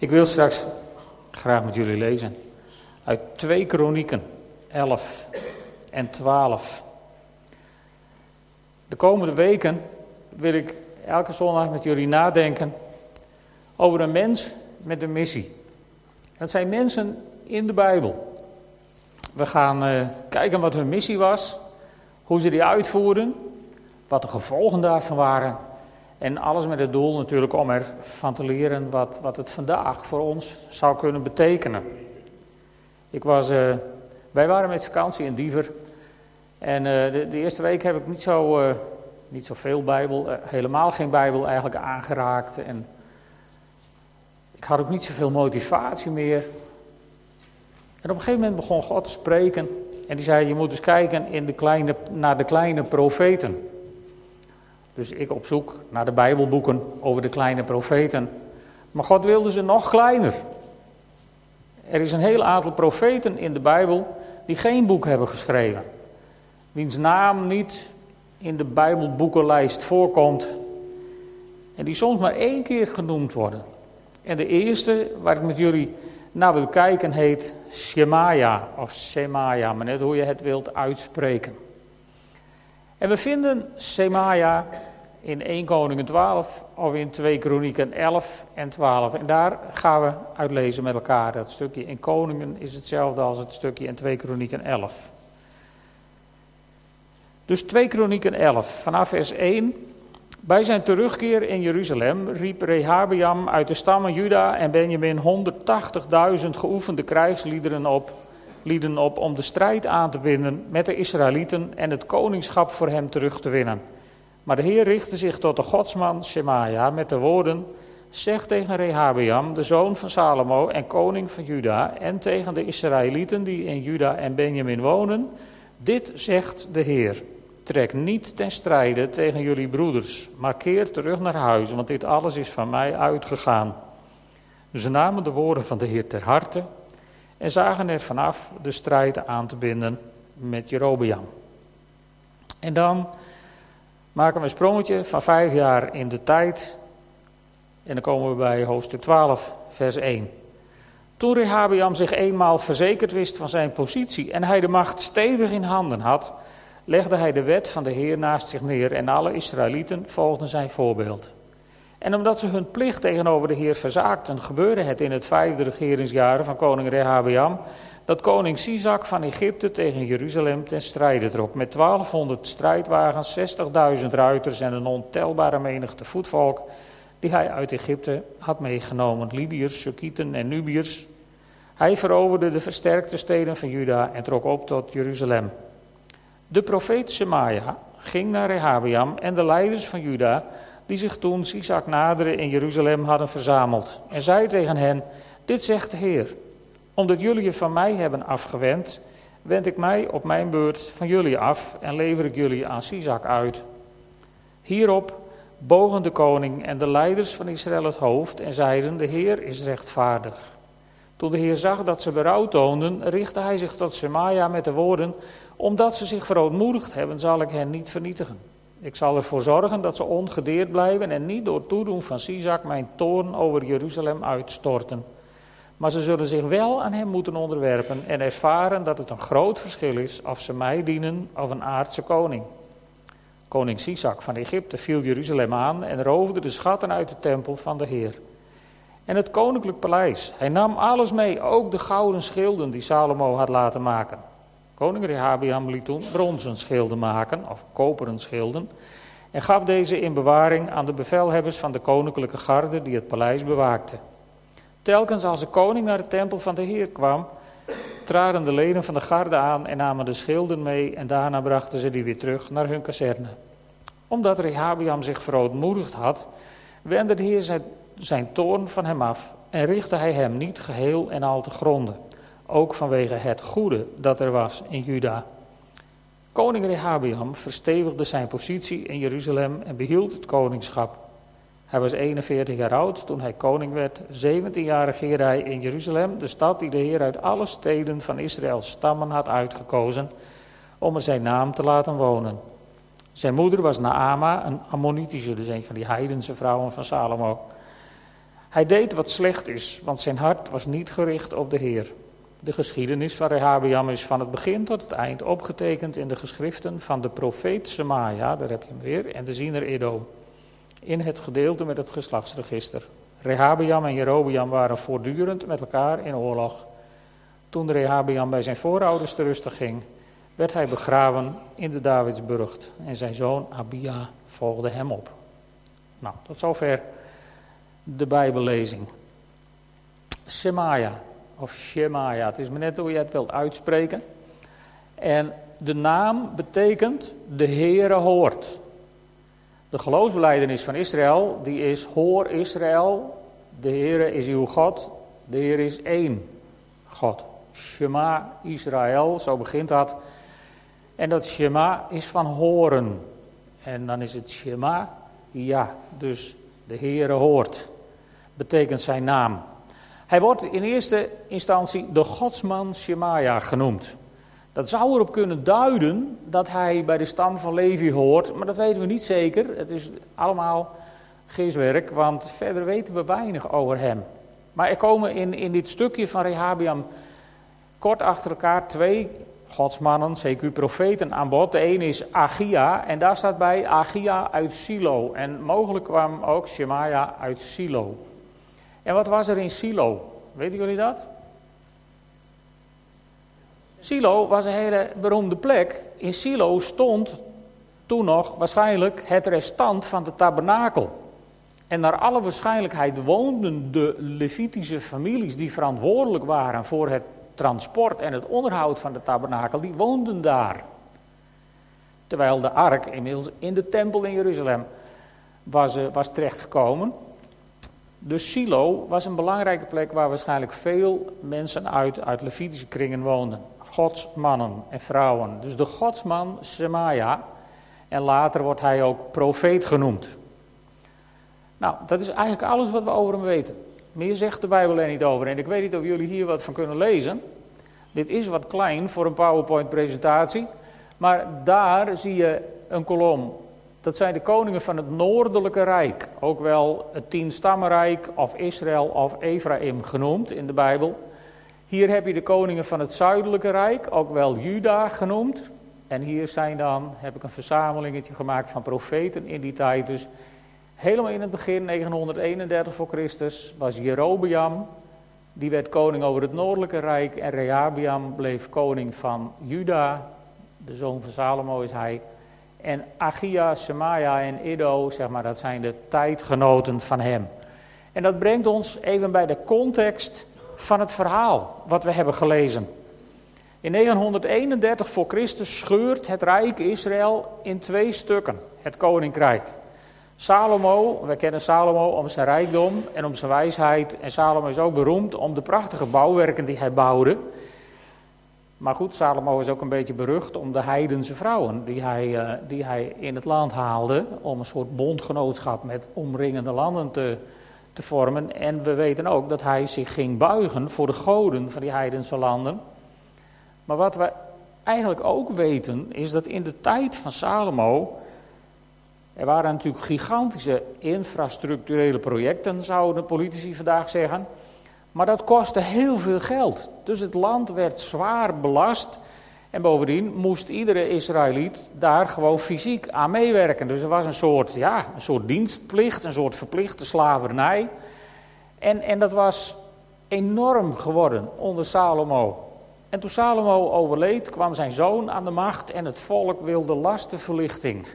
Ik wil straks graag met jullie lezen uit 2 Kronieken 11 en 12. De komende weken wil ik elke zondag met jullie nadenken over een mens met een missie. Dat zijn mensen in de Bijbel. We gaan uh, kijken wat hun missie was, hoe ze die uitvoerden, wat de gevolgen daarvan waren. En alles met het doel natuurlijk om ervan te leren wat, wat het vandaag voor ons zou kunnen betekenen. Ik was, uh, wij waren met vakantie in Diever. En uh, de, de, eerste week heb ik niet zo, uh, niet zoveel Bijbel, helemaal geen Bijbel eigenlijk aangeraakt. En ik had ook niet zoveel motivatie meer. En op een gegeven moment begon God te spreken. En die zei: Je moet eens kijken in de kleine, naar de kleine profeten. Dus ik op zoek naar de Bijbelboeken over de kleine profeten. Maar God wilde ze nog kleiner. Er is een heel aantal profeten in de Bijbel die geen boek hebben geschreven. Wiens naam niet in de Bijbelboekenlijst voorkomt. En die soms maar één keer genoemd worden. En de eerste waar ik met jullie naar wil kijken heet Shemaya of Shemaya, maar net hoe je het wilt uitspreken. En we vinden Shemaya in 1 Koningen 12 of in 2 Kronieken 11 en 12. En daar gaan we uitlezen met elkaar. Dat stukje in Koningen is hetzelfde als het stukje in 2 Kronieken 11. Dus 2 Kronieken 11, vanaf vers 1. Bij zijn terugkeer in Jeruzalem riep Rehabeam uit de stammen Juda en Benjamin 180.000 geoefende krijgsliederen op, lieden op om de strijd aan te binden met de Israëlieten en het koningschap voor hem terug te winnen. Maar de Heer richtte zich tot de godsman Shemaya met de woorden: Zeg tegen Rehabeam, de zoon van Salomo en koning van Juda, en tegen de Israëlieten die in Juda en Benjamin wonen: Dit zegt de Heer. Trek niet ten strijde tegen jullie broeders, maar keer terug naar huis, want dit alles is van mij uitgegaan. Ze namen de woorden van de Heer ter harte en zagen er vanaf de strijd aan te binden met Jerobeam. En dan maken we een sprongetje van vijf jaar in de tijd. En dan komen we bij hoofdstuk 12, vers 1. Toen Rehabeam zich eenmaal verzekerd wist van zijn positie en hij de macht stevig in handen had, legde hij de wet van de Heer naast zich neer en alle Israëlieten volgden zijn voorbeeld. En omdat ze hun plicht tegenover de Heer verzaakten, gebeurde het in het vijfde regeringsjaar van koning Rehabeam dat koning Sisak van Egypte tegen Jeruzalem ten strijde trok met 1200 strijdwagens, 60.000 ruiters en een ontelbare menigte voetvolk die hij uit Egypte had meegenomen, Libiërs, Sukieten en Nubiërs. Hij veroverde de versterkte steden van Juda en trok op tot Jeruzalem. De profeet Shemaya ging naar Rehabeam en de leiders van Juda, die zich toen Sisak naderen in Jeruzalem hadden verzameld, en zei tegen hen: Dit zegt de Heer omdat jullie je van mij hebben afgewend, wend ik mij op mijn beurt van jullie af en lever ik jullie aan Sisak uit. Hierop bogen de koning en de leiders van Israël het hoofd en zeiden: De Heer is rechtvaardig. Toen de Heer zag dat ze berouw toonden, richtte hij zich tot Semaia met de woorden: Omdat ze zich verootmoedigd hebben, zal ik hen niet vernietigen. Ik zal ervoor zorgen dat ze ongedeerd blijven en niet door toedoen van Sisak mijn toorn over Jeruzalem uitstorten. Maar ze zullen zich wel aan hem moeten onderwerpen en ervaren dat het een groot verschil is of ze mij dienen of een aardse koning. Koning Sisak van Egypte viel Jeruzalem aan en roofde de schatten uit de tempel van de Heer. En het koninklijk paleis. Hij nam alles mee, ook de gouden schilden die Salomo had laten maken. Koning Rehabiam liet toen bronzen schilden maken, of koperen schilden, en gaf deze in bewaring aan de bevelhebbers van de koninklijke garde die het paleis bewaakten. Telkens als de koning naar de tempel van de Heer kwam, traden de leden van de garde aan en namen de schilden mee en daarna brachten ze die weer terug naar hun kazerne. Omdat Rehabiam zich verootmoedigd had, wendde de Heer zijn, zijn toorn van hem af en richtte hij hem niet geheel en al te gronden, ook vanwege het goede dat er was in Juda. Koning Rehabiam verstevigde zijn positie in Jeruzalem en behield het koningschap. Hij was 41 jaar oud toen hij koning werd. 17 jaar regeerde hij in Jeruzalem, de stad die de Heer uit alle steden van Israëls stammen had uitgekozen om er zijn naam te laten wonen. Zijn moeder was Naama, een Ammonitische, dus een van die heidense vrouwen van Salomo. Hij deed wat slecht is, want zijn hart was niet gericht op de Heer. De geschiedenis van Rehabiam is van het begin tot het eind opgetekend in de geschriften van de profeet Semaja, daar heb je hem weer, en de ziener Edo. In het gedeelte met het geslachtsregister. Rehabiam en Jerobiam waren voortdurend met elkaar in oorlog. Toen Rehabiam bij zijn voorouders te rusten ging, werd hij begraven in de Davidsburgt en zijn zoon Abia volgde hem op. Nou, tot zover de Bijbellezing. Shemaya, of Shemaya, het is maar net hoe je het wilt uitspreken. En de naam betekent de Heere hoort. De geloofsbeleidenis van Israël, die is hoor Israël, de Heere is uw God, de Heer is één God. Shema Israël, zo begint dat. En dat Shema is van horen. En dan is het Shema, ja, dus de Heere hoort, betekent zijn naam. Hij wordt in eerste instantie de godsman Shemaya genoemd. Dat zou erop kunnen duiden dat hij bij de stam van Levi hoort, maar dat weten we niet zeker. Het is allemaal geestwerk, want verder weten we weinig over hem. Maar er komen in, in dit stukje van Rehabiam kort achter elkaar twee godsmannen, CQ profeten aan bod. De ene is Agia en daar staat bij Agia uit Silo. En mogelijk kwam ook Shemaya uit Silo. En wat was er in Silo? Weten jullie dat? Silo was een hele beroemde plek. In Silo stond toen nog waarschijnlijk het restant van de tabernakel. En naar alle waarschijnlijkheid woonden de Levitische families die verantwoordelijk waren voor het transport en het onderhoud van de tabernakel, die woonden daar. Terwijl de ark inmiddels in de tempel in Jeruzalem was, uh, was terechtgekomen. Dus Silo was een belangrijke plek waar waarschijnlijk veel mensen uit, Levitische kringen woonden. Godsmannen en vrouwen. Dus de godsman Semaja. En later wordt hij ook profeet genoemd. Nou, dat is eigenlijk alles wat we over hem weten. Meer zegt de Bijbel er niet over. En ik weet niet of jullie hier wat van kunnen lezen. Dit is wat klein voor een PowerPoint-presentatie. Maar daar zie je een kolom. Dat zijn de koningen van het Noordelijke Rijk. Ook wel het Tienstammenrijk of Israël of Ephraim genoemd in de Bijbel. Hier heb je de koningen van het Zuidelijke Rijk, ook wel Juda genoemd. En hier zijn dan, heb ik een verzamelingetje gemaakt van profeten in die tijd. Dus Helemaal in het begin, 931 voor Christus, was Jerobeam, die werd koning over het noordelijke rijk. En Rehabiam bleef koning van Juda, de zoon van Salomo is hij. En Achia, Semaia en Iddo, zeg maar, dat zijn de tijdgenoten van hem. En dat brengt ons even bij de context van het verhaal wat we hebben gelezen. In 931 voor Christus scheurt het rijk Israël in twee stukken, het koninkrijk. Salomo, we kennen Salomo om zijn rijkdom en om zijn wijsheid. En Salomo is ook beroemd om de prachtige bouwwerken die hij bouwde. Maar goed, Salomo is ook een beetje berucht om de heidense vrouwen die hij, uh, die hij in het land haalde. Om een soort bondgenootschap met omringende landen te, te vormen. En we weten ook dat hij zich ging buigen voor de goden van die heidense landen. Maar wat we eigenlijk ook weten is dat in de tijd van Salomo er waren natuurlijk gigantische infrastructurele projecten, zouden politici vandaag zeggen. Maar dat kostte heel veel geld. Dus het land werd zwaar belast. En bovendien moest iedere Israëliet daar gewoon fysiek aan meewerken. Dus er was een soort, ja, een soort dienstplicht, een soort verplichte slavernij. En, en dat was enorm geworden onder Salomo. En toen Salomo overleed, kwam zijn zoon aan de macht en het volk wilde lastenverlichting.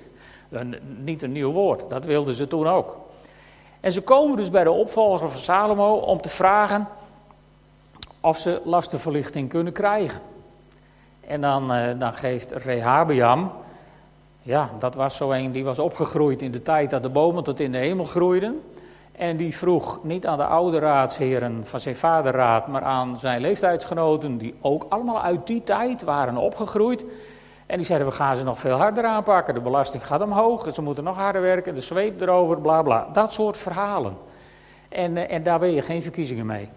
Een, niet een nieuw woord, dat wilden ze toen ook. En ze komen dus bij de opvolger van Salomo om te vragen of ze lastenverlichting kunnen krijgen. En dan, eh, dan geeft Rehabiam, ja, dat was zo een die was opgegroeid in de tijd dat de bomen tot in de hemel groeiden. En die vroeg niet aan de oude raadsheren van zijn vaderraad, maar aan zijn leeftijdsgenoten, die ook allemaal uit die tijd waren opgegroeid. En die zeiden, we gaan ze nog veel harder aanpakken. De belasting gaat omhoog, dus ze moeten nog harder werken, de zweep erover, bla bla. Dat soort verhalen. En, eh, en daar wil je geen verkiezingen mee.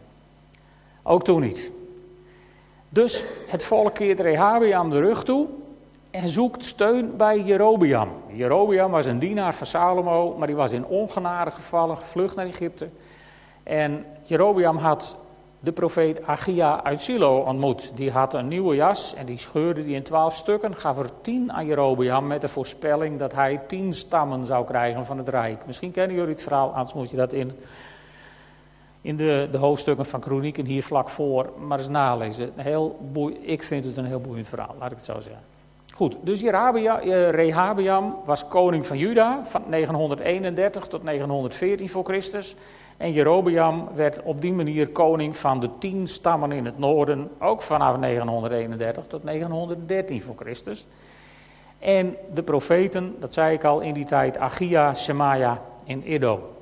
Ook toen niet. Dus het volk keert Rehabiam de rug toe en zoekt steun bij Jerobiam. Jerobiam was een dienaar van Salomo, maar die was in ongenade gevallen, gevlucht naar Egypte. En Jerobeam had de profeet Achia uit Silo ontmoet. Die had een nieuwe jas en die scheurde die in twaalf stukken. Gaf er tien aan Jerobeam met de voorspelling dat hij tien stammen zou krijgen van het rijk. Misschien kennen jullie het verhaal, anders moet je dat in, in de, de hoofdstukken van Kronieken hier vlak voor maar eens nalezen. Heel boei, ik vind het een heel boeiend verhaal, laat ik het zo zeggen. Goed, dus eh, Rehabiam was koning van Juda van 931 tot 914 voor Christus. En Jerobeam werd op die manier koning van de tien stammen in het noorden, ook vanaf 931 tot 913 voor Christus. En de profeten, dat zei ik al in die tijd, Achia, Shemaya en Iddo.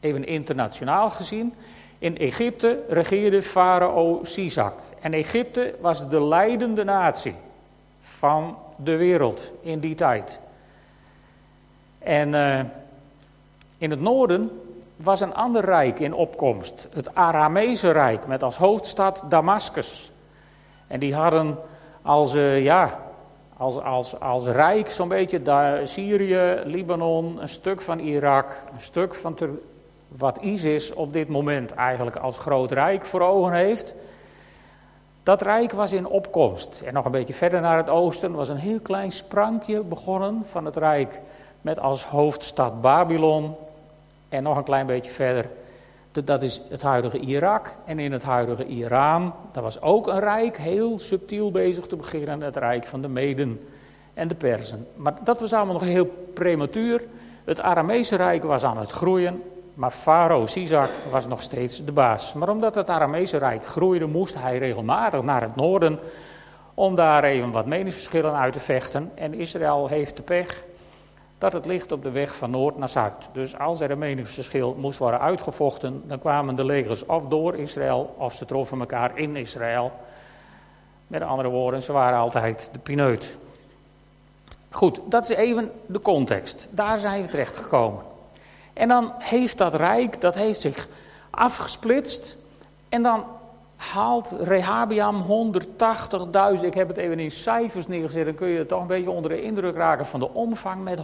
Even internationaal gezien. In Egypte regeerde farao Sisak. En Egypte was de leidende natie van de wereld in die tijd. En uh, in het noorden was een ander rijk in opkomst. Het Aramese Rijk met als hoofdstad Damascus. En die hadden als, uh, ja, als, als, als rijk zo'n beetje Syrië, Libanon, een stuk van Irak, een stuk van wat ISIS op dit moment eigenlijk als groot rijk voor ogen heeft. Dat rijk was in opkomst. En nog een beetje verder naar het oosten was een heel klein sprankje begonnen van het rijk met als hoofdstad Babylon. En nog een klein beetje verder, dat is het huidige Irak. En in het huidige Iran, dat was ook een rijk, heel subtiel bezig te beginnen, het rijk van de Meden en de Persen. Maar dat was allemaal nog heel prematuur. Het Aramese rijk was aan het groeien, maar farao Sisak was nog steeds de baas. Maar omdat het Aramese rijk groeide, moest hij regelmatig naar het noorden om daar even wat meningsverschillen uit te vechten. En Israël heeft de pech dat het ligt op de weg van noord naar zuid. Dus als er een meningsverschil moest worden uitgevochten, dan kwamen de legers of door Israël of ze troffen elkaar in Israël. Met andere woorden, ze waren altijd de pineut. Goed, dat is even de context. Daar zijn we terecht gekomen. En dan heeft dat rijk, dat heeft zich afgesplitst. En dan haalt Rehabiam 180.000, ik heb het even in cijfers neergezet, dan kun je toch een beetje onder de indruk raken van de omvang. Met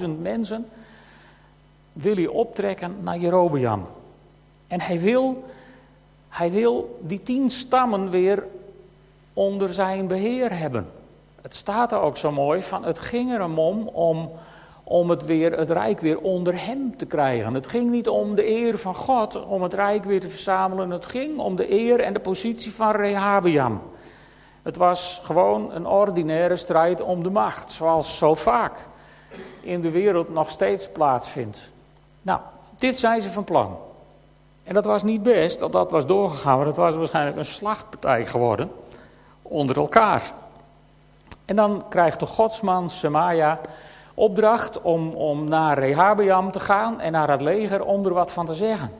180.000 mensen wil hij optrekken naar Jerobeam. En hij wil, hij wil die tien stammen weer onder zijn beheer hebben. Het staat er ook zo mooi van, het ging er hem om om om het, weer, het rijk weer onder hem te krijgen. Het ging niet om de eer van God, om het rijk weer te verzamelen. Het ging om de eer en de positie van Rehabiam. Het was gewoon een ordinaire strijd om de macht, zoals zo vaak in de wereld nog steeds plaatsvindt. Nou, dit zijn ze van plan. En dat was niet best, dat dat was doorgegaan, maar dat was waarschijnlijk een slachtpartij geworden onder elkaar. En dan krijgt de godsman Semaja opdracht om, om naar Rehabeam te gaan en naar het leger om er wat van te zeggen.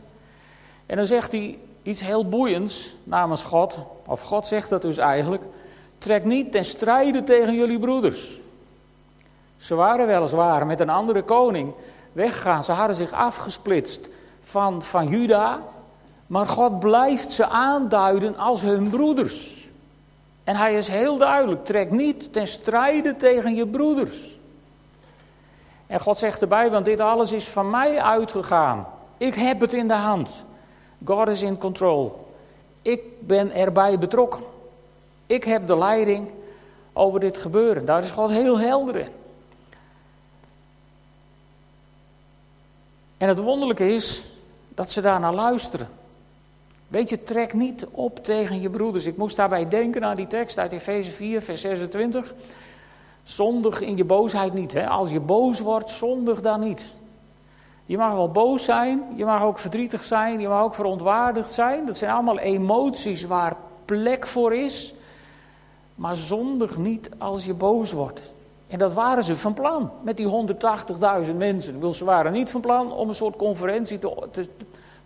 En dan zegt hij iets heel boeiends namens God, of God zegt dat dus eigenlijk, trek niet ten strijde tegen jullie broeders. Ze waren weliswaar met een andere koning weggegaan, ze hadden zich afgesplitst van, van Juda, maar God blijft ze aanduiden als hun broeders. En hij is heel duidelijk, trek niet ten strijde tegen je broeders. En God zegt erbij, want dit alles is van mij uitgegaan. Ik heb het in de hand. God is in control. Ik ben erbij betrokken. Ik heb de leiding over dit gebeuren. Daar is God heel helder in. En het wonderlijke is dat ze daar naar luisteren. Weet je, trek niet op tegen je broeders. Ik moest daarbij denken aan die tekst uit Efeze 4, vers 26. Zondig in je boosheid niet. Hè? Als je boos wordt, zondig dan niet. Je mag wel boos zijn, je mag ook verdrietig zijn, je mag ook verontwaardigd zijn. Dat zijn allemaal emoties waar plek voor is. Maar zondig niet als je boos wordt. En dat waren ze van plan met die 180.000 mensen. Ze waren niet van plan om een soort conferentie te, te,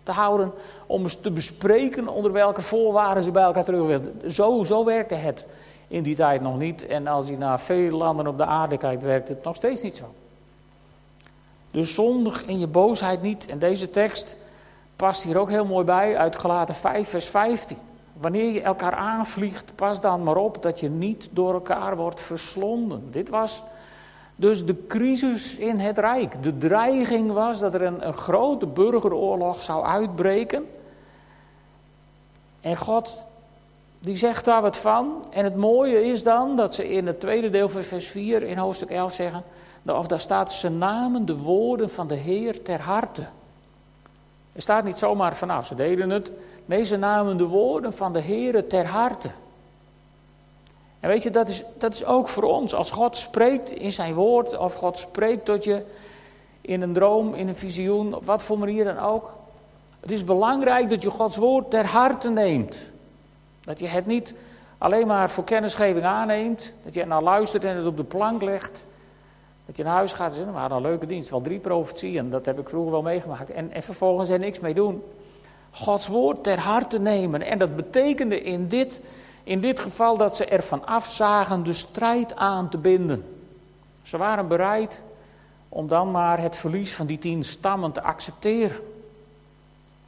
te, houden. Om eens te bespreken onder welke voorwaarden ze bij elkaar terug wilden. Zo, zo werkte het in die tijd nog niet. En als je naar veel landen op de aarde kijkt, werkt het nog steeds niet zo. Dus zondig in je boosheid niet. En deze tekst past hier ook heel mooi bij uit Gelaten 5, vers 15. Wanneer je elkaar aanvliegt, pas dan maar op dat je niet door elkaar wordt verslonden. Dit was Dus de crisis in het Rijk. De dreiging was dat er een grote burgeroorlog zou uitbreken. En God die zegt daar wat van. En het mooie is dan dat ze in het tweede deel van vers 4 in hoofdstuk 11 zeggen. Of daar staat, ze namen de woorden van de Heer ter harte. Er staat niet zomaar van, nou, ze deden het. Nee, ze namen de woorden van de Heer ter harte. En weet je, dat is, dat is ook voor ons. Als God spreekt in zijn woord, of God spreekt tot je in een droom, in een visioen, op wat voor manier dan ook. Het is belangrijk dat je Gods woord ter harte neemt. Dat je het niet alleen maar voor kennisgeving aanneemt, dat je er naar luistert en het op de plank legt. Dat je naar huis gaat en zegt, maar een leuke dienst, wel drie profetieën, dat heb ik vroeger wel meegemaakt. En, en vervolgens er niks mee doen. Gods woord ter harte nemen. En dat betekende in dit, in dit geval dat ze ervan afzagen de strijd aan te binden. Ze waren bereid om dan maar het verlies van die tien stammen te accepteren.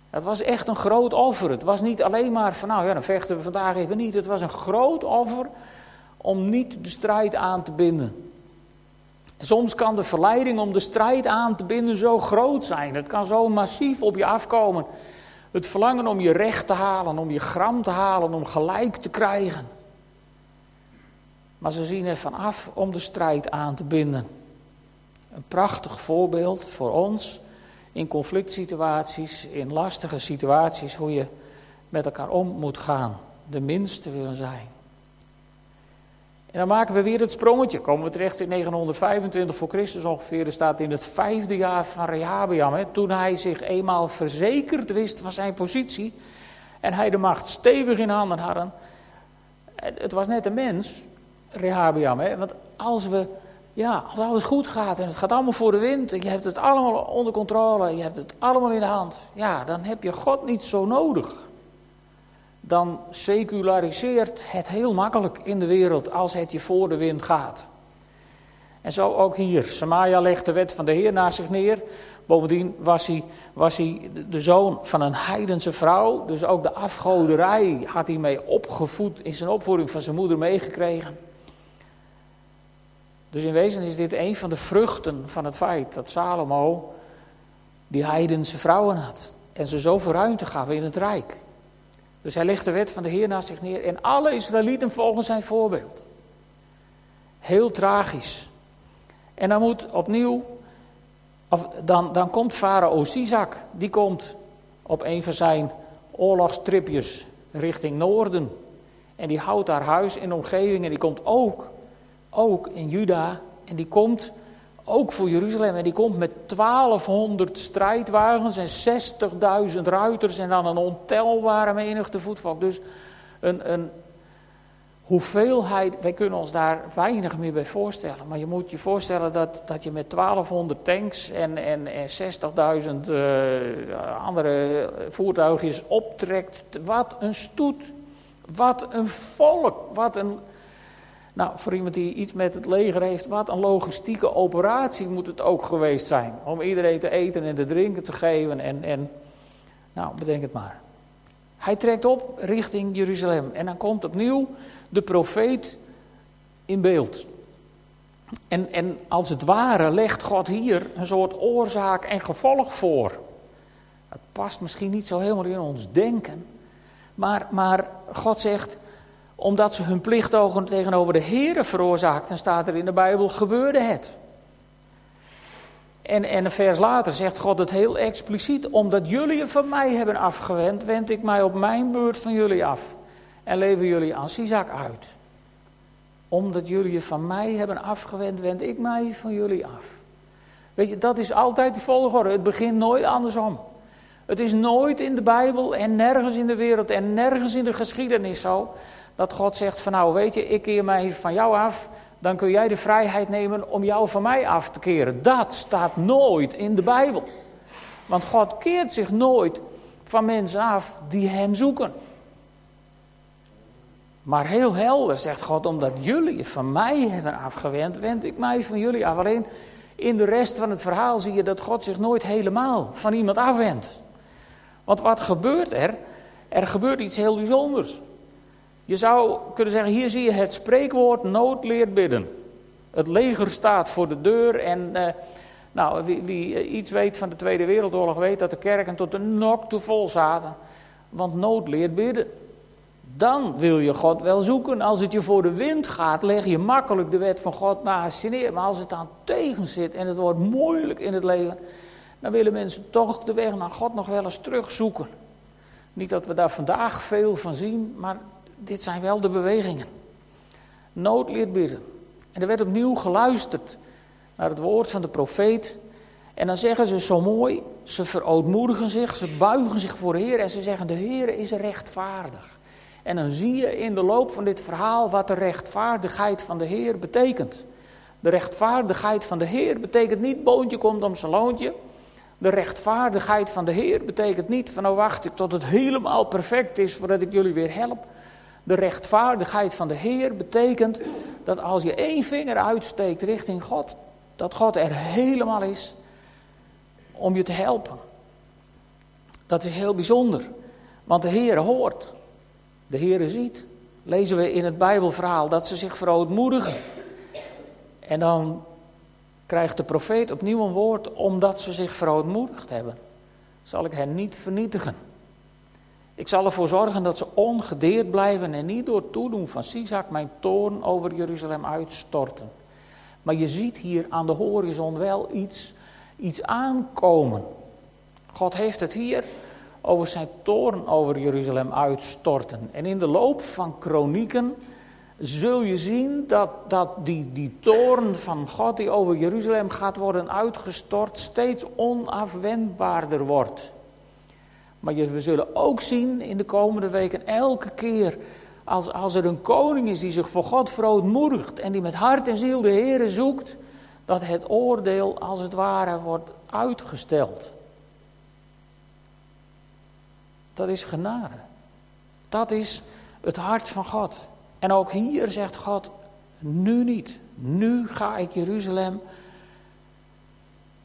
Het was echt een groot offer. Het was niet alleen maar van nou ja, dan vechten we vandaag even niet. Het was een groot offer om niet de strijd aan te binden. Soms kan de verleiding om de strijd aan te binden zo groot zijn. Het kan zo massief op je afkomen. Het verlangen om je recht te halen, om je gram te halen, om gelijk te krijgen. Maar ze zien ervan af om de strijd aan te binden. Een prachtig voorbeeld voor ons in conflict situaties, in lastige situaties, hoe je met elkaar om moet gaan. De minste willen zijn. En dan maken we weer het sprongetje. Komen we terecht in 925 voor Christus ongeveer. Er staat in het vijfde jaar van Rehabiam. Hè, toen hij zich eenmaal verzekerd wist van zijn positie. En hij de macht stevig in handen had. Het was net een mens, Rehabiam. Hè, want als we ja, als alles goed gaat en het gaat allemaal voor de wind en je hebt het allemaal onder controle, je hebt het allemaal in de hand, ja, dan heb je God niet zo nodig. Dan seculariseert het heel makkelijk in de wereld als het je voor de wind gaat. En zo ook hier. Samaja legt de wet van de Heer naast zich neer. Bovendien was hij, was hij de zoon van een heidense vrouw. Dus ook de afgoderij had hij mee opgevoed, in zijn opvoeding van zijn moeder meegekregen. Dus in wezen is dit een van de vruchten van het feit dat Salomo die heidense vrouwen had. En ze zoveel ruimte gaf in het rijk. Dus hij legt de wet van de Heer naast zich neer. En alle Israëlieten volgen zijn voorbeeld. Heel tragisch. En dan moet opnieuw, of dan, dan komt farao Sisak. Die komt op een van zijn oorlogstripjes richting noorden. En die houdt daar huis in omgeving. En die komt ook ook in Juda. En die komt ook voor Jeruzalem. En die komt met 1200 strijdwagens en 60.000 ruiters. En dan een ontelbare menigte voetvolk. Dus een, een hoeveelheid, wij kunnen ons daar weinig meer bij voorstellen. Maar je moet je voorstellen dat, dat je met 1200 tanks en, en, en 60.000 uh, andere voertuigjes optrekt. Wat een stoet. Wat een volk. Wat een nou, voor iemand die iets met het leger heeft, wat een logistieke operatie moet het ook geweest zijn. Om iedereen te eten en te drinken te geven en, en nou, bedenk het maar. Hij trekt op richting Jeruzalem en dan komt opnieuw de profeet in beeld. En, en als het ware legt God hier een soort oorzaak en gevolg voor. Het past misschien niet zo helemaal in ons denken. Maar, maar God zegt, omdat ze hun plichtogen tegenover de Here veroorzaakten, staat er in de Bijbel, gebeurde het. En, en een vers later zegt God het heel expliciet. Omdat jullie je van mij hebben afgewend, wend ik mij op mijn beurt van jullie af. En leven jullie aan Sisak uit. Omdat jullie je van mij hebben afgewend, wend ik mij van jullie af. Weet je, dat is altijd de volgorde. Het begint nooit andersom. Het is nooit in de Bijbel en nergens in de wereld en nergens in de geschiedenis zo dat God zegt van nou weet je, ik keer mij van jou af, dan kun jij de vrijheid nemen om jou van mij af te keren. Dat staat nooit in de Bijbel. Want God keert zich nooit van mensen af die hem zoeken. Maar heel helder zegt God, omdat jullie van mij hebben afgewend, wend ik mij van jullie af. Alleen in de rest van het verhaal zie je dat God zich nooit helemaal van iemand afwendt. Want wat gebeurt er? Er gebeurt iets heel bijzonders. Je zou kunnen zeggen, hier zie je het spreekwoord nood leert bidden. Het leger staat voor de deur en eh, nou, wie, wie, eh, iets weet van de Tweede Wereldoorlog weet dat de kerken tot de nok te vol zaten. Want nood leert bidden. Dan wil je God wel zoeken. Als het je voor de wind gaat, leg je makkelijk de wet van God naast je neer. Maar als het aan tegen zit en het wordt moeilijk in het leven, dan willen mensen toch de weg naar God nog wel eens terugzoeken. Niet dat we daar vandaag veel van zien, maar dit zijn wel de bewegingen. Nood leert bidden. En er werd opnieuw geluisterd naar het woord van de profeet. En dan zeggen ze zo mooi, ze verootmoedigen zich, ze buigen zich voor de Heer en ze zeggen de Heer is rechtvaardig. En dan zie je in de loop van dit verhaal wat de rechtvaardigheid van de Heer betekent. De rechtvaardigheid van de Heer betekent niet boontje komt om zijn loontje. De rechtvaardigheid van de Heer betekent niet van nou wacht ik tot het helemaal perfect is voordat ik jullie weer help. De rechtvaardigheid van de Heer betekent dat als je één vinger uitsteekt richting God, dat God er helemaal is om je te helpen. Dat is heel bijzonder, want de Heer hoort, de Heer ziet. Lezen we in het Bijbelverhaal dat ze zich verootmoedigen. En dan krijgt de profeet opnieuw een woord omdat ze zich verootmoedigd hebben. Zal ik hen niet vernietigen. Ik zal ervoor zorgen dat ze ongedeerd blijven en niet door toedoen van Sisak mijn toorn over Jeruzalem uitstorten. Maar je ziet hier aan de horizon wel iets, iets aankomen. God heeft het hier over zijn toorn over Jeruzalem uitstorten. En in de loop van kronieken zul je zien dat, dat die, die toorn van God die over Jeruzalem gaat worden uitgestort steeds onafwendbaarder wordt. Maar we zullen ook zien in de komende weken elke keer als, als er een koning is die zich voor God verootmoedigt en die met hart en ziel de Heere zoekt, dat het oordeel als het ware wordt uitgesteld. Dat is genade. Dat is het hart van God. En ook hier zegt God, nu niet. Nu ga ik Jeruzalem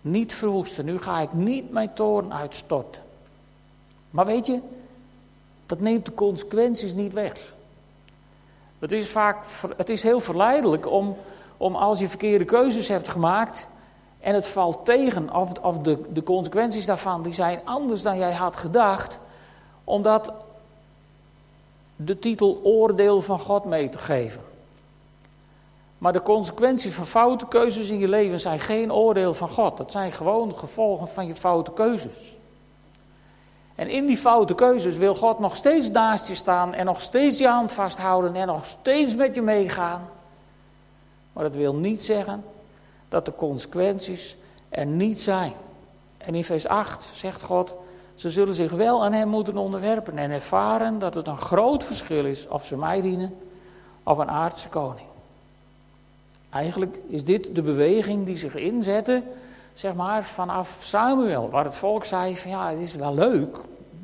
niet verwoesten. Nu ga ik niet mijn toorn uitstorten. Maar weet je, dat neemt de consequenties niet weg. Het is, vaak, het is heel verleidelijk om, om als je verkeerde keuzes hebt gemaakt en het valt tegen, of, of de, de consequenties daarvan die zijn anders dan jij had gedacht, omdat de titel oordeel van God mee te geven. Maar de consequenties van foute keuzes in je leven zijn geen oordeel van God. Dat zijn gewoon gevolgen van je foute keuzes. En in die foute keuzes wil God nog steeds naast je staan en nog steeds je hand vasthouden en nog steeds met je meegaan. Maar dat wil niet zeggen dat de consequenties er niet zijn. En in vers 8 zegt God, ze zullen zich wel aan hem moeten onderwerpen en ervaren dat het een groot verschil is of ze mij dienen of een aardse koning. Eigenlijk is dit de beweging die zich inzette, zeg maar, vanaf Samuel, waar het volk zei van ja, het is wel leuk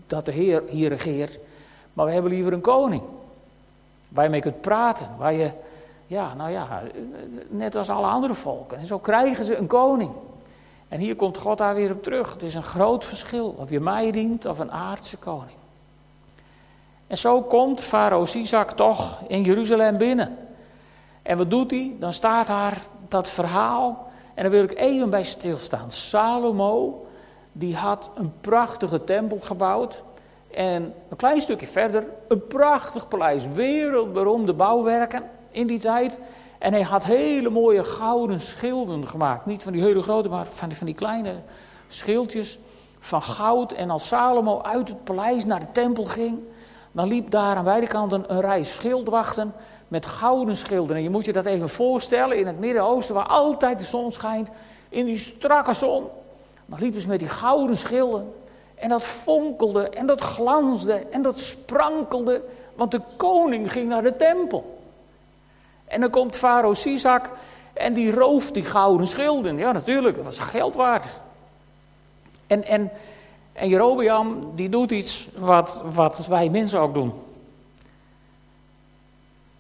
dat de Heer hier regeert, maar we hebben liever een koning. Waar je mee kunt praten, waar je, ja, nou ja, net als alle andere volken. En zo krijgen ze een koning. En hier komt God daar weer op terug. Het is een groot verschil of je mij dient of een aardse koning. En zo komt farao Sisak toch in Jeruzalem binnen. En wat doet hij? Dan staat daar dat verhaal. En daar wil ik even bij stilstaan. Salomo, die had een prachtige tempel gebouwd. En een klein stukje verder, een prachtig paleis. Wereldberoemde bouwwerken in die tijd. En hij had hele mooie gouden schilden gemaakt. Niet van die hele grote, maar van die, van die kleine schildjes van goud. En als Salomo uit het paleis naar de tempel ging, dan liep daar aan beide kanten een rij schildwachten met gouden schilden. En je moet je dat even voorstellen in het Midden-Oosten, waar altijd de zon schijnt, in die strakke zon. Dan liepen ze met die gouden schilden. En dat fonkelde en dat glansde en dat sprankelde, want de koning ging naar de tempel. En dan komt farao Sisak en die rooft die gouden schilden. Ja, natuurlijk, dat was geld waard. En, en, en Jerobeam, die doet iets wat, wat wij mensen ook doen.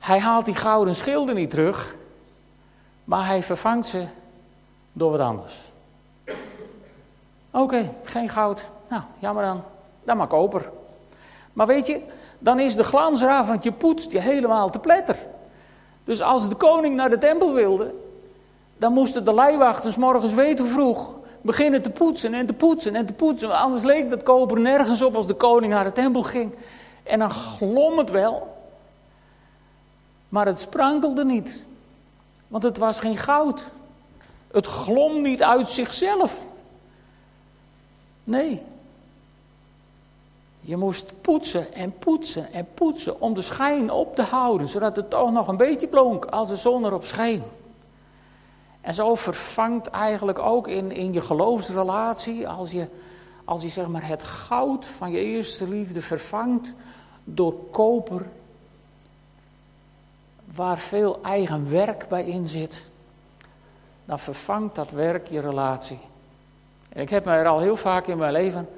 Hij haalt die gouden schilden niet terug, maar hij vervangt ze door wat anders. Oké, geen goud. Nou, jammer dan. Dan maar koper. Maar weet je, dan is de glans eraf, want je poetst je helemaal te pletter. Dus als de koning naar de tempel wilde, dan moesten de lijwachters morgens weten vroeg beginnen te poetsen en te poetsen en te poetsen. Anders leek dat koper nergens op als de koning naar de tempel ging. En dan glom het wel. Maar het sprankelde niet. Want het was geen goud. Het glom niet uit zichzelf. Nee. Je moest poetsen en poetsen en poetsen om de schijn op te houden, zodat het toch nog een beetje blonk als de zon erop scheen. En zo vervangt eigenlijk ook in, in je geloofsrelatie, als je, als je zeg maar het goud van je eerste liefde vervangt door koper, waar veel eigen werk bij in zit, dan vervangt dat werk je relatie. En ik heb me er al heel vaak in mijn leven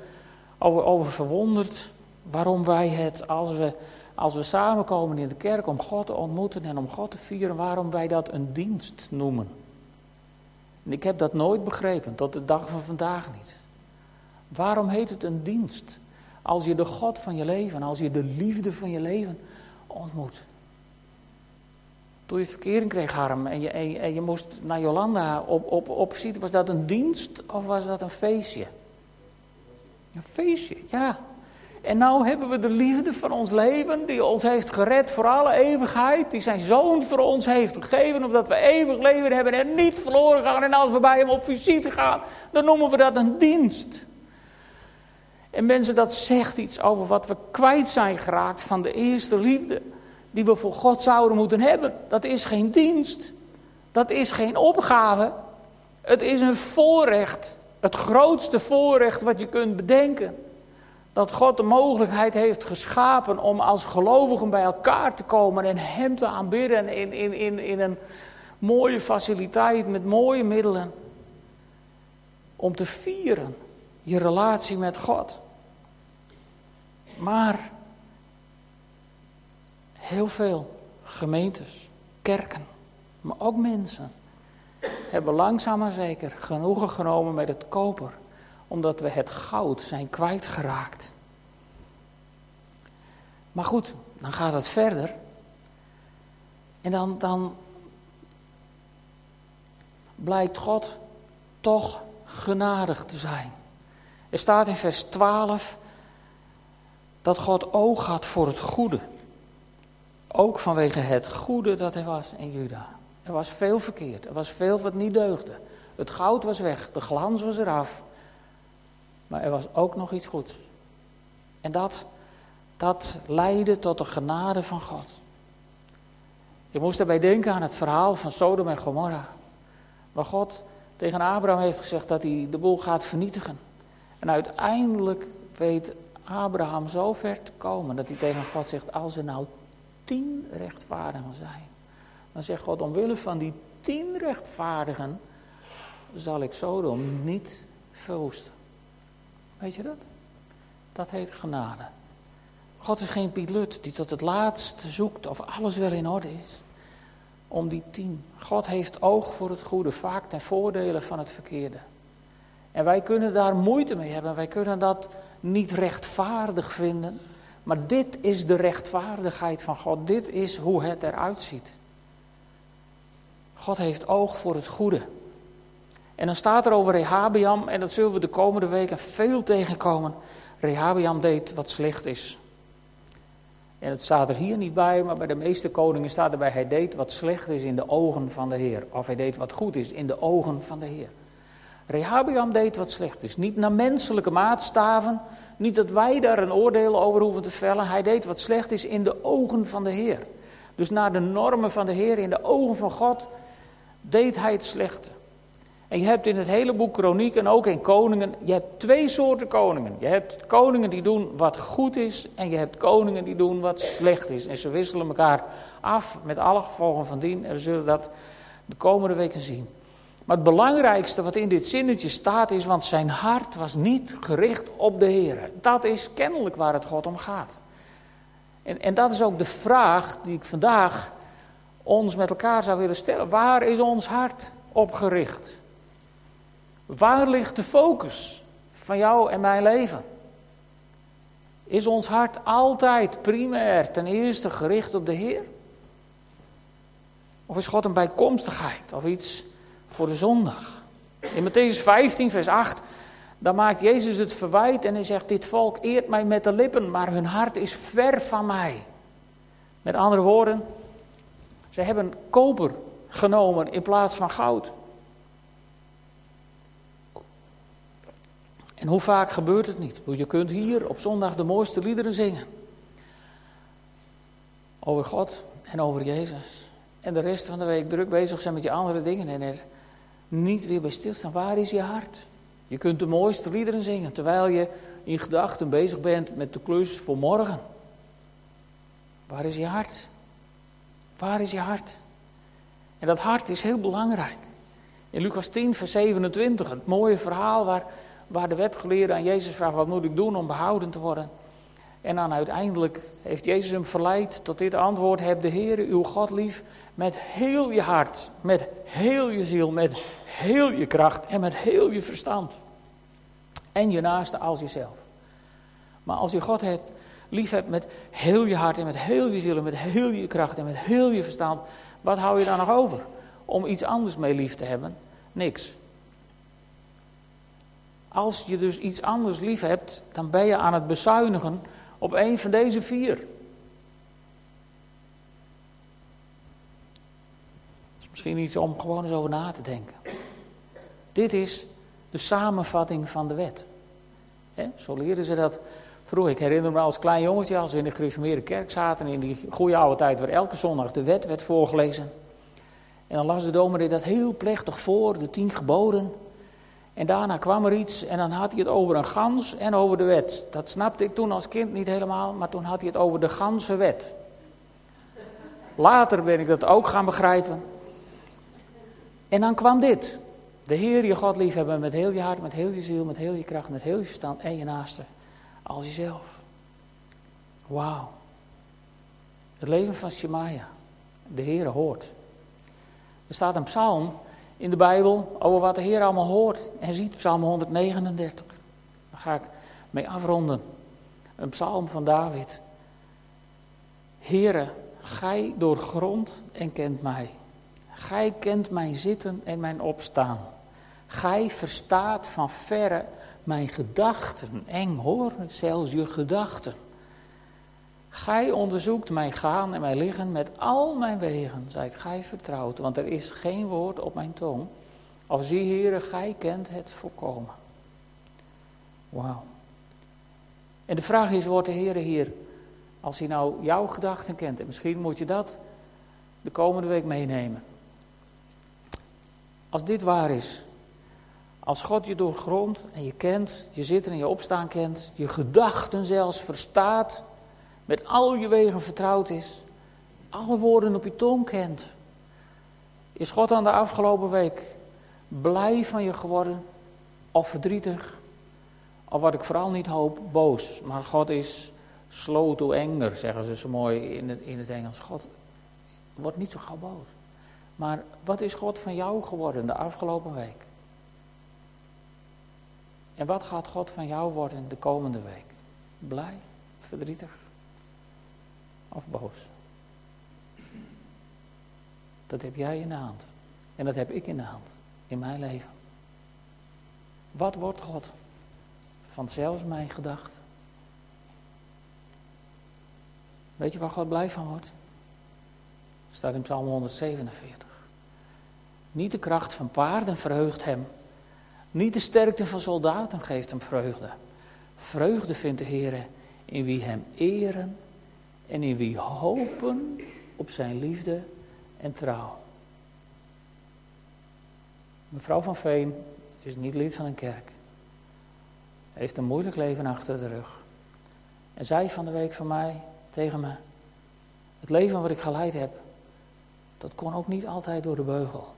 over, over verwonderd waarom wij het, als we, als we samenkomen in de kerk om God te ontmoeten en om God te vieren, waarom wij dat een dienst noemen. En ik heb dat nooit begrepen, tot de dag van vandaag niet. Waarom heet het een dienst? Als je de God van je leven, als je de liefde van je leven ontmoet. Toen je verkering kreeg, Harm, en je, en je, moest naar Jolanda op, op, op visite, was dat een dienst of was dat een feestje? Een feestje, ja. En nou hebben we de liefde van ons leven, die ons heeft gered voor alle eeuwigheid, die zijn zoon voor ons heeft gegeven, omdat we eeuwig leven hebben en niet verloren gaan. En als we bij hem op visite gaan, dan noemen we dat een dienst. En mensen, dat zegt iets over wat we kwijt zijn geraakt van de eerste liefde, die we voor God zouden moeten hebben. Dat is geen dienst, dat is geen opgave, het is een voorrecht, het grootste voorrecht wat je kunt bedenken dat God de mogelijkheid heeft geschapen om als gelovigen bij elkaar te komen en Hem te aanbidden in, in, in, in een mooie faciliteit met mooie middelen. Om te vieren je relatie met God. Maar heel veel gemeentes, kerken, maar ook mensen hebben langzaam maar zeker genoegen genomen met het koper omdat we het goud zijn kwijtgeraakt. Maar goed, dan gaat het verder. En dan, dan blijkt God toch genadig te zijn. Er staat in vers 12 dat God oog had voor het goede. Ook vanwege het goede dat er was in Juda. Er was veel verkeerd, er was veel wat niet deugde. Het goud was weg, de glans was eraf. Maar er was ook nog iets goeds. En dat, dat leidde tot de genade van God. Je moest daarbij denken aan het verhaal van Sodom en Gomorra. Waar God tegen Abraham heeft gezegd dat hij de boel gaat vernietigen. En uiteindelijk weet Abraham zo ver te komen dat hij tegen God zegt: Als er nou tien rechtvaardigen zijn, dan zegt God: Omwille van die tien rechtvaardigen zal ik Sodom niet verwoesten. Weet je dat? Dat heet genade. God is geen piloot die tot het laatste zoekt of alles wel in orde is. Om die tien. God heeft oog voor het goede, vaak ten voordele van het verkeerde. En wij kunnen daar moeite mee hebben. Wij kunnen dat niet rechtvaardig vinden. Maar dit is de rechtvaardigheid van God. Dit is hoe het eruit ziet. God heeft oog voor het goede. En dan staat er over Rehabiam, en dat zullen we de komende weken veel tegenkomen. Rehabiam deed wat slecht is. En het staat er hier niet bij, maar bij de meeste koningen staat erbij: hij deed wat slecht is in de ogen van de Heer. Of hij deed wat goed is in de ogen van de Heer. Rehabiam deed wat slecht is. Niet naar menselijke maatstaven, niet dat wij daar een oordeel over hoeven te vellen. Hij deed wat slecht is in de ogen van de Heer. Dus naar de normen van de Heer, in de ogen van God, deed hij het slechte. En je hebt in het hele boek Kroniek en ook in Koningen, je hebt twee soorten koningen. Je hebt koningen die doen wat goed is en je hebt koningen die doen wat slecht is. En ze wisselen elkaar af met alle gevolgen van dien. En we zullen dat de komende weken zien. Maar het belangrijkste wat in dit zinnetje staat is, want zijn hart was niet gericht op de Heer. Dat is kennelijk waar het God om gaat. En, en dat is ook de vraag die ik vandaag ons met elkaar zou willen stellen. Waar is ons hart op gericht? Waar ligt de focus van jou en mijn leven? Is ons hart altijd primair ten eerste gericht op de Heer? Of is God een bijkomstigheid of iets voor de zondag. In Matthäus 15, vers 8, dan maakt Jezus het verwijt en hij zegt: Dit volk eert mij met de lippen, maar hun hart is ver van mij. Met andere woorden, ze hebben koper genomen in plaats van goud. En hoe vaak gebeurt het niet? Je kunt hier op zondag de mooiste liederen zingen. Over God en over Jezus. En de rest van de week druk bezig zijn met je andere dingen en er niet weer bij stilstaan. Waar is je hart? Je kunt de mooiste liederen zingen terwijl je in gedachten bezig bent met de klus voor morgen. Waar is je hart? Waar is je hart? En dat hart is heel belangrijk. In Lucas 10, vers 27, het mooie verhaal waar, waar de wetgeleerde aan Jezus vraagt: wat moet ik doen om behouden te worden? En dan uiteindelijk heeft Jezus hem verleid tot dit antwoord: Heb de Heer uw God lief met heel je hart, met heel je ziel, met heel je kracht en met heel je verstand. En je naaste als jezelf. Maar als je God hebt, lief hebt met heel je hart en met heel je ziel en met heel je kracht en met heel je verstand, wat hou je dan nog over? Om iets anders mee lief te hebben? Niks. Als je dus iets anders lief hebt, dan ben je aan het bezuinigen op een van deze vier. Dat is misschien iets om gewoon eens over na te denken. Dit is de samenvatting van de wet. zo leerden ze dat vroeger. Ik herinner me als klein jongetje, als we in de gereformeerde kerk zaten, in die goede oude tijd waar elke zondag de wet werd voorgelezen. En dan las de dominee dat heel plechtig voor, de tien geboden. En daarna kwam er iets en dan had hij het over een gans en over de wet. Dat snapte ik toen als kind niet helemaal, maar toen had hij het over de ganse wet. Later ben ik dat ook gaan begrijpen. En dan kwam dit. De Heer je God liefhebben met heel je hart, met heel je ziel, met heel je kracht, met heel je verstand en je naaste als jezelf. Wauw. Het leven van Shemaya. De Heer hoort. Er staat een psalm in de Bijbel over wat de Heer allemaal hoort en ziet. Psalm 139. Daar ga ik mee afronden. Een psalm van David. Heere, gij doorgrond en kent mij. Gij kent mijn zitten en mijn opstaan. Gij verstaat van verre mijn gedachten. Eng hoor, zelfs je gedachten. Gij onderzoekt mijn gaan en mijn liggen met al mijn wegen, zijt gij vertrouwd, want er is geen woord op mijn tong. Of zie, Heere, gij kent het voorkomen. Wauw. En de vraag is, wordt de Heer hier, als hij nou jouw gedachten kent, en misschien moet je dat de komende week meenemen. Als dit waar is, als God je doorgrond en je kent, je zitten en je opstaan kent, je gedachten zelfs verstaat, met al je wegen vertrouwd is, alle woorden op je tong kent. Is God dan de afgelopen week blij van je geworden of verdrietig? Of wat ik vooral niet hoop, boos. Maar God is slow to anger, zeggen ze zo mooi in het, in het Engels. God wordt niet zo gauw boos. Maar wat is God van jou geworden de afgelopen week? En wat gaat God van jou worden de komende week? Blij, verdrietig of boos? Dat heb jij in de hand. En dat heb ik in de hand. In mijn leven. Wat wordt God van zelfs mijn gedachten? Weet je waar God blij van wordt? Staat in Psalm 147. Niet de kracht van paarden verheugt hem, niet de sterkte van soldaten geeft hem vreugde. Vreugde vindt de Heer in wie hem eren en in wie hopen op zijn liefde en trouw. Mevrouw van Veen is niet lid van een kerk. Heeft een moeilijk leven achter de rug. En zei van de week van mij tegen me: Het leven wat ik geleid heb, dat kon ook niet altijd door de beugel.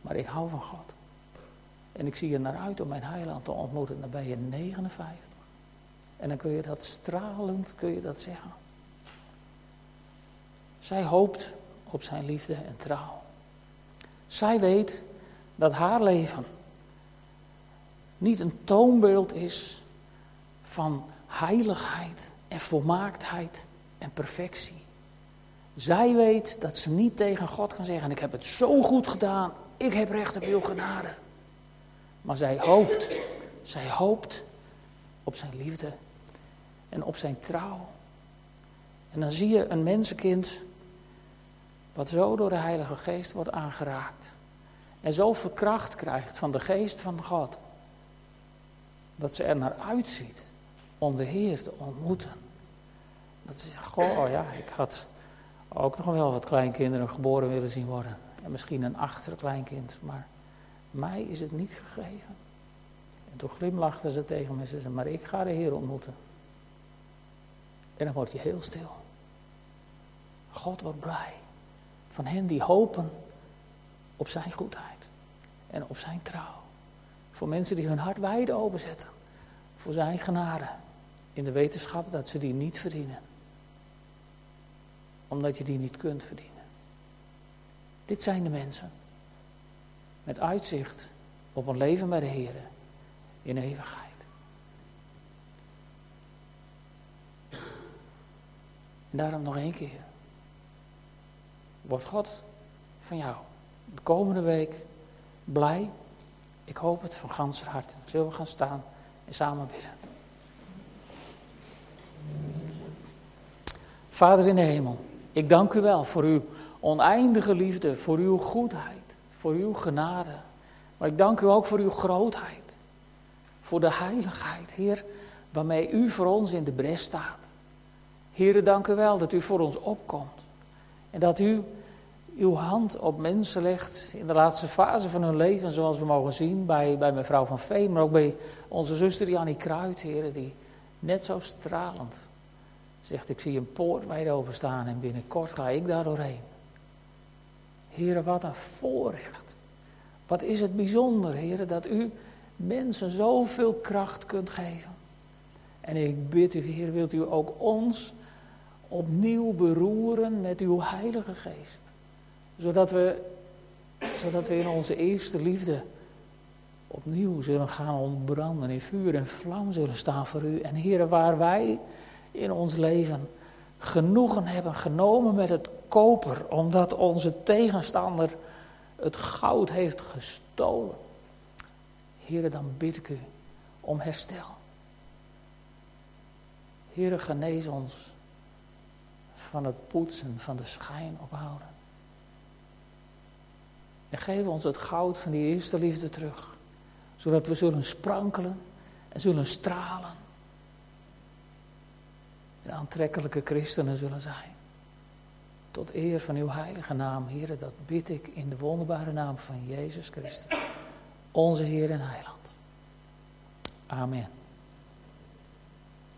Maar ik hou van God. En ik zie er naar uit om mijn heiland te ontmoeten. Dan ben je 59. En dan kun je dat stralend, kun je dat zeggen. Zij hoopt op zijn liefde en trouw. Zij weet dat haar leven niet een toonbeeld is van heiligheid en volmaaktheid en perfectie. Zij weet dat ze niet tegen God kan zeggen: Ik heb het zo goed gedaan ik heb recht op uw genade. Maar zij hoopt, zij hoopt op zijn liefde en op zijn trouw. En dan zie je een mensenkind wat zo door de Heilige Geest wordt aangeraakt. En zo verkracht krijgt van de Geest van God. Dat ze er naar uitziet om de Heer te ontmoeten. Dat ze zegt, goh, ja, ik had ook nog wel wat kleinkinderen geboren willen zien worden. En misschien een achterkleinkind, maar mij is het niet gegeven. En toen glimlachten ze tegen me ze zei, maar ik ga de Heer ontmoeten. En dan word je heel stil. God wordt blij van hen die hopen op zijn goedheid en op zijn trouw. Voor mensen die hun hart wijd openzetten voor zijn genade in de wetenschap dat ze die niet verdienen. Omdat je die niet kunt verdienen. Dit zijn de mensen met uitzicht op een leven bij de Heer in eeuwigheid. En daarom nog één keer. Wordt God van jou de komende week blij? Ik hoop het van ganser hart. Zullen we gaan staan en samen bidden? Vader in de hemel, ik dank u wel voor uw oneindige liefde, voor uw goedheid, voor uw genade. Maar ik dank u ook voor uw grootheid, voor de heiligheid, Heer, waarmee u voor ons in de bres staat. Heer, dank u wel dat u voor ons opkomt en dat u uw hand op mensen legt in de laatste fase van hun leven, zoals we mogen zien bij, bij mevrouw van Veen, maar ook bij onze zuster Jannie Kruid, Heer, die net zo stralend zegt, ik zie een poort wijd openstaan en binnenkort ga ik daar doorheen. Heren, wat een voorrecht. Wat is het bijzonder, heren, dat u mensen zoveel kracht kunt geven. En ik bid u, Heer, wilt u ook ons opnieuw beroeren met uw Heilige Geest. Zodat we, zodat we in onze eerste liefde opnieuw zullen gaan ontbranden, in vuur en vlam zullen staan voor u. En heren, waar wij in ons leven genoegen hebben genomen met het koper, omdat onze tegenstander het goud heeft gestolen. Heren, dan bid ik u om herstel. Heren, genees ons van het poetsen van de schijn ophouden. En geef ons het goud van die eerste liefde terug, zodat we zullen sprankelen en zullen stralen en aantrekkelijke christenen zullen zijn. Tot eer van uw heilige naam, Heer, dat bid ik in de wonderbare naam van Jezus Christus, onze Heer en Heiland. Amen.